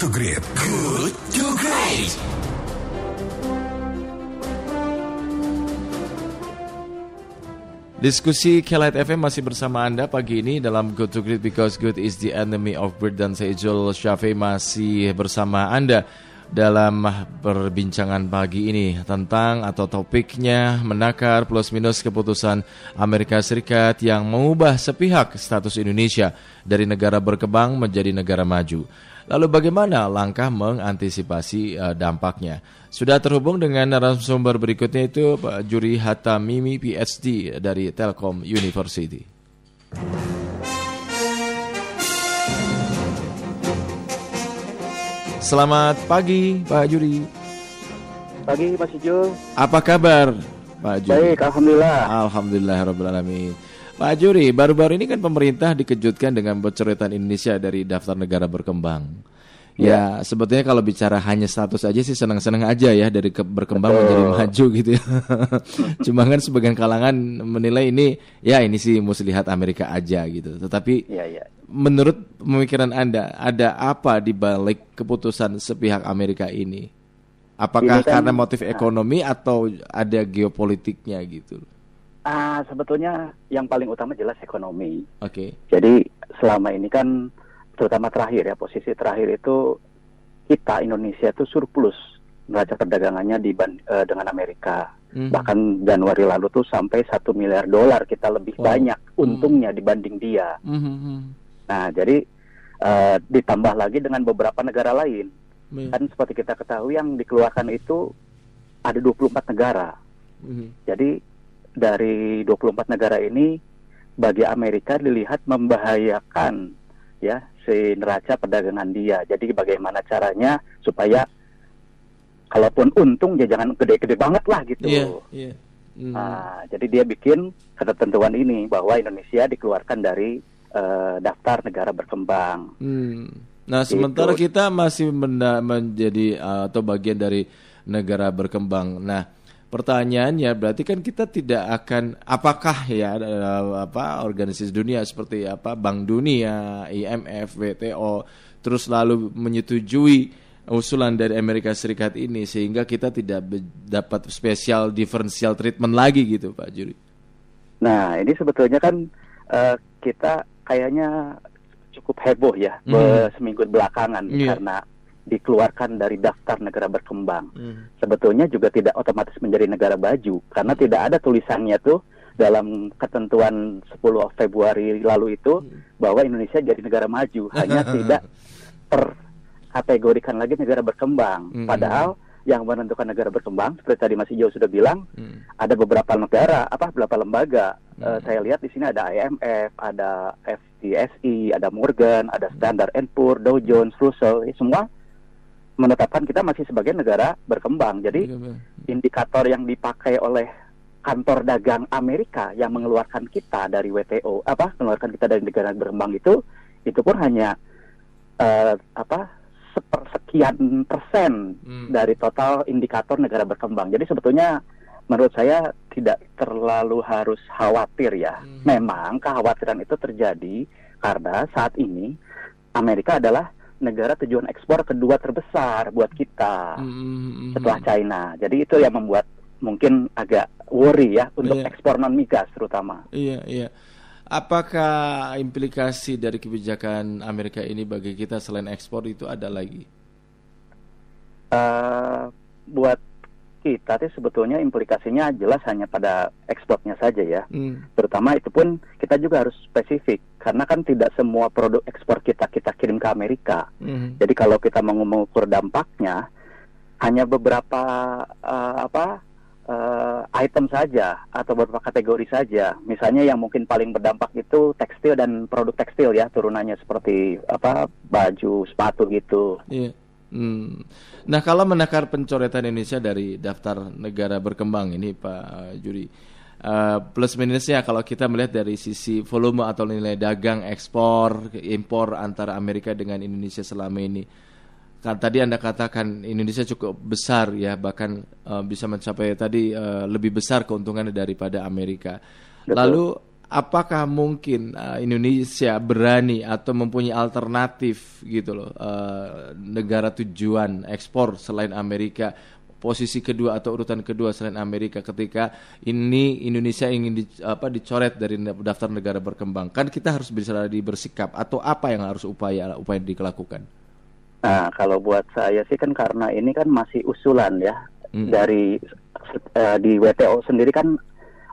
to Great. Good to Great. Diskusi Kelight FM masih bersama Anda pagi ini dalam Good to Great because good is the enemy of great dan saya Ijul Syafi masih bersama Anda dalam perbincangan pagi ini tentang atau topiknya menakar plus minus keputusan Amerika Serikat yang mengubah sepihak status Indonesia dari negara berkembang menjadi negara maju. Lalu bagaimana langkah mengantisipasi uh, dampaknya? Sudah terhubung dengan narasumber berikutnya itu Pak Juri Hatta Mimi PhD dari Telkom University. Selamat pagi Pak Juri. Pagi Mas Ijo. Apa kabar Pak Juri? Baik, alhamdulillah. Alhamdulillah alamin. Pak Juri, baru-baru ini kan pemerintah dikejutkan dengan bocoran Indonesia dari daftar negara berkembang. Ya, sebetulnya kalau bicara hanya status aja sih senang-senang aja ya dari ke- berkembang Betul. menjadi maju gitu ya. Cuma kan sebagian kalangan menilai ini ya ini sih mesti lihat Amerika aja gitu. Tetapi Iya, iya. menurut pemikiran Anda ada apa di balik keputusan sepihak Amerika ini? Apakah Ini kan- karena motif ekonomi atau ada geopolitiknya gitu? Ah, sebetulnya yang paling utama jelas ekonomi. Oke. Jadi selama ini kan terutama terakhir ya posisi terakhir itu kita Indonesia itu surplus neraca perdagangannya diban- eh, dengan Amerika. Mhm. Bahkan Januari lalu tuh sampai satu miliar dolar kita lebih Wow. banyak untungnya dibanding dia. Mhm. Nah, jadi eh, ditambah lagi dengan beberapa negara lain. Mhm. Kan seperti kita ketahui yang dikeluarkan itu ada 24 negara. Mhm. Jadi dari 24 negara ini bagi Amerika dilihat membahayakan ya si neraca perdagangan dia. Jadi bagaimana caranya supaya kalaupun untung ya jangan gede-gede banget lah gitu. Iya, iya. Mhm. Nah, jadi dia bikin ketentuan ini bahwa Indonesia dikeluarkan dari eh, daftar negara berkembang. Hmm. Nah, sementara Gitu. kita masih menjadi uh, atau bagian dari negara berkembang. Nah, pertanyaannya berarti kan kita tidak akan apakah ya uh, apa organisasi dunia seperti apa Bank Dunia, IMF, WTO terus lalu menyetujui usulan dari Amerika Serikat ini sehingga kita tidak dapat spesial differential treatment lagi gitu, Pak Juri. Nah, ini sebetulnya kan eh, kita kayaknya cukup heboh ya Hmm. be- seminggu belakangan Iya. karena dikeluarkan dari daftar negara berkembang. Hmm. Sebetulnya juga tidak otomatis menjadi negara baju karena tidak ada tulisannya tuh dalam ketentuan 10 Februari lalu itu bahwa Indonesia jadi negara maju, hanya tidak terkategorikan lagi negara berkembang. Hmm. Padahal yang menentukan negara berkembang seperti tadi Mas Ijo sudah bilang Hmm. ada beberapa negara, apa beberapa lembaga. Hmm. Eh, saya lihat di sini ada IMF, ada FTSE, ada Morgan, ada Standard and Poor, Dow Jones, Russell, semua menetapkan kita masih sebagai negara berkembang. Jadi indikator yang dipakai oleh kantor dagang Amerika yang mengeluarkan kita dari WTO, apa mengeluarkan kita dari negara berkembang itu, itu pun hanya eh, apa sepersekian persen Hmm. dari total indikator negara berkembang. Jadi sebetulnya menurut saya tidak terlalu harus khawatir ya. Hmm. Memang kekhawatiran itu terjadi karena saat ini Amerika adalah negara tujuan ekspor kedua terbesar buat kita Hmm. setelah China. Jadi itu yang membuat mungkin agak worry ya untuk Iya. ekspor non migas terutama. Iya, iya. Apakah implikasi dari kebijakan Amerika ini bagi kita selain ekspor itu ada lagi? Eh, buat kita sih sebetulnya implikasinya jelas hanya pada ekspornya saja ya. Hmm. terutama itu pun kita juga harus spesifik karena kan tidak semua produk ekspor kita kita kirim ke Amerika. Hmm. Jadi kalau kita mau mengukur dampaknya hanya beberapa eh, apa eh, item saja atau beberapa kategori saja. Misalnya yang mungkin paling berdampak itu tekstil dan produk tekstil ya turunannya seperti apa baju, sepatu gitu. Iya. Hmm. Nah, kalau menakar pencoretan Indonesia dari daftar negara berkembang ini, Pak Juri, eh, plus minusnya kalau kita melihat dari sisi volume atau nilai dagang ekspor, impor antara Amerika dengan Indonesia selama ini, kan tadi anda katakan Indonesia cukup besar ya, bahkan eh, bisa mencapai tadi eh, lebih besar keuntungannya daripada Amerika. Betul. Lalu apakah mungkin uh, Indonesia berani atau mempunyai alternatif gitu loh uh, negara tujuan ekspor selain Amerika? Posisi kedua atau urutan kedua selain Amerika ketika ini Indonesia ingin di, apa dicoret dari daftar negara berkembang. Kan kita harus bisa bersikap atau apa yang harus upaya upaya dilakukan? Nah kalau buat saya sih kan karena ini kan masih usulan ya. Hmm. dari uh, di WTO sendiri kan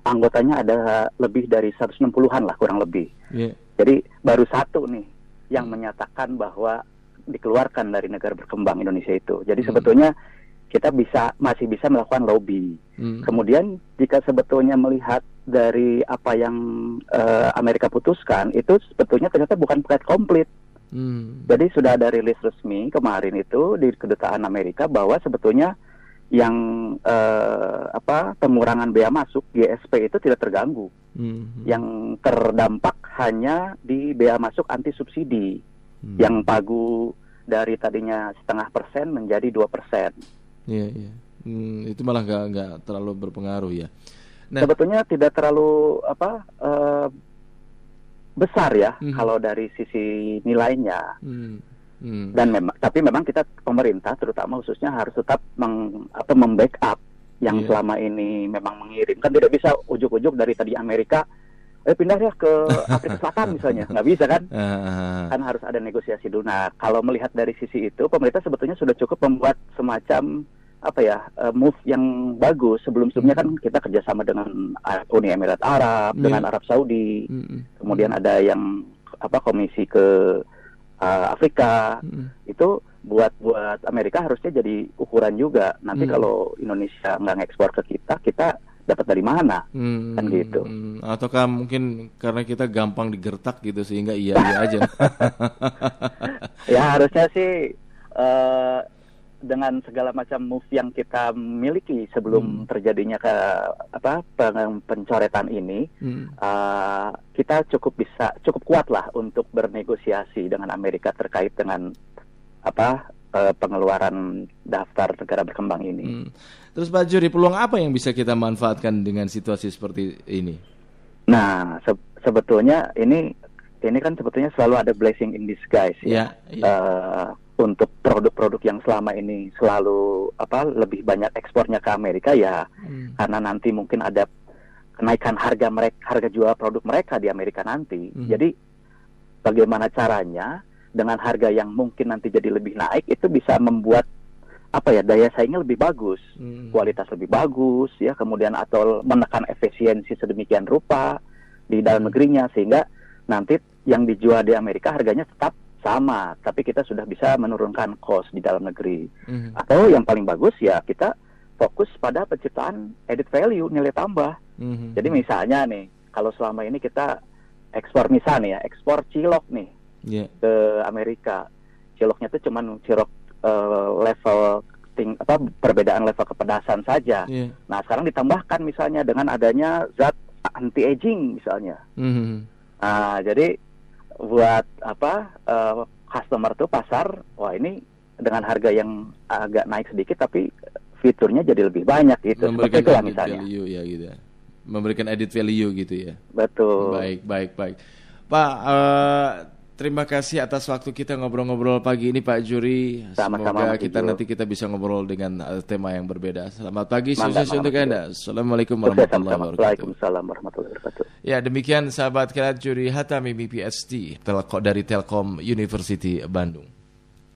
anggotanya ada lebih dari 160-an lah kurang lebih. Yeah. Jadi baru satu nih yang menyatakan bahwa dikeluarkan dari negara berkembang Indonesia itu. Jadi hmm. sebetulnya kita bisa masih bisa melakukan lobby. Hmm. Kemudian jika sebetulnya melihat dari apa yang uh, Amerika putuskan itu sebetulnya ternyata bukan paket komplit. Hmm. Jadi sudah ada rilis resmi kemarin itu di kedutaan Amerika bahwa sebetulnya yang uh, apa pengurangan bea masuk GSP itu tidak terganggu. Hmm. Yang terdampak hanya di bea masuk anti subsidi hmm. yang pagu dari tadinya setengah persen menjadi dua persen. Iya, iya. Hmm, itu malah nggak nggak terlalu berpengaruh ya. Nah, sebetulnya tidak terlalu apa uh, besar ya hmm. kalau dari sisi nilainya. Hmm. Hmm. Dan memang, tapi memang kita pemerintah terutama khususnya harus tetap meng, apa membackup yang yeah. selama ini memang mengirim. Kan tidak bisa ujuk-ujuk dari tadi Amerika eh pindah ya ke Afrika Selatan misalnya nggak bisa kan kan harus ada negosiasi dulu nah kalau melihat dari sisi itu pemerintah sebetulnya sudah cukup membuat semacam apa ya uh, move yang bagus sebelum sebelumnya kan hmm. kita kerjasama dengan Uni Emirat Arab yeah. dengan Arab Saudi mm. kemudian ada yang apa komisi ke uh, Afrika. Mm. itu buat buat Amerika harusnya jadi ukuran juga. Nanti mm. kalau Indonesia nggak ngekspor ke kita kita dapat dari mana? Hmm, kan gitu. Hmm, ataukah mungkin karena kita gampang digertak gitu sehingga iya iya aja? Ya harusnya sih uh, dengan segala macam move yang kita miliki sebelum hmm. terjadinya ke apa pencoretan ini hmm. uh, kita cukup bisa cukup kuat lah untuk bernegosiasi dengan Amerika terkait dengan apa uh, pengeluaran daftar negara berkembang ini. Hmm. Terus Pak Juri peluang apa yang bisa kita manfaatkan dengan situasi seperti ini? Nah se sebetulnya ini ini kan sebetulnya selalu ada blessing in disguise ya. ya, ya. Uh, untuk produk-produk yang selama ini selalu apa lebih banyak ekspornya ke Amerika ya hmm. karena nanti mungkin ada kenaikan harga mereka harga jual produk mereka di Amerika nanti. Hmm. Jadi bagaimana caranya dengan harga yang mungkin nanti jadi lebih naik itu bisa membuat apa ya daya saingnya lebih bagus, hmm. kualitas lebih bagus ya, kemudian atau menekan efisiensi sedemikian rupa di dalam hmm. negerinya sehingga nanti yang dijual di Amerika harganya tetap sama, tapi kita sudah bisa menurunkan cost di dalam negeri. Mm-hmm. Atau yang paling bagus ya kita fokus pada penciptaan added value, nilai tambah. Mm-hmm. Jadi misalnya nih, kalau selama ini kita ekspor misalnya ya, ekspor cilok nih yeah. ke Amerika. Ciloknya itu cuman cilok uh, level ting apa perbedaan level kepedasan saja. Yeah. Nah, sekarang ditambahkan misalnya dengan adanya zat anti aging misalnya. Mm-hmm. Nah, jadi buat apa uh, customer tuh pasar wah ini dengan harga yang agak naik sedikit tapi fiturnya jadi lebih banyak gitu. Memberikan seperti itu misalnya. value ya gitu ya. memberikan edit value gitu ya. Betul. Baik baik baik. Pak uh, Terima kasih atas waktu kita ngobrol-ngobrol pagi ini Pak Juri. Sama-sama. Semoga kita nanti kita bisa ngobrol dengan uh, tema yang berbeda. Selamat pagi, sukses untuk Anda. Assalamualaikum warahmatullahi wabarakatuh. Waalaikumsalam warahmatullahi wabarakatuh. Ya demikian sahabat kita Juri Hatami BPST dari Telkom University Bandung.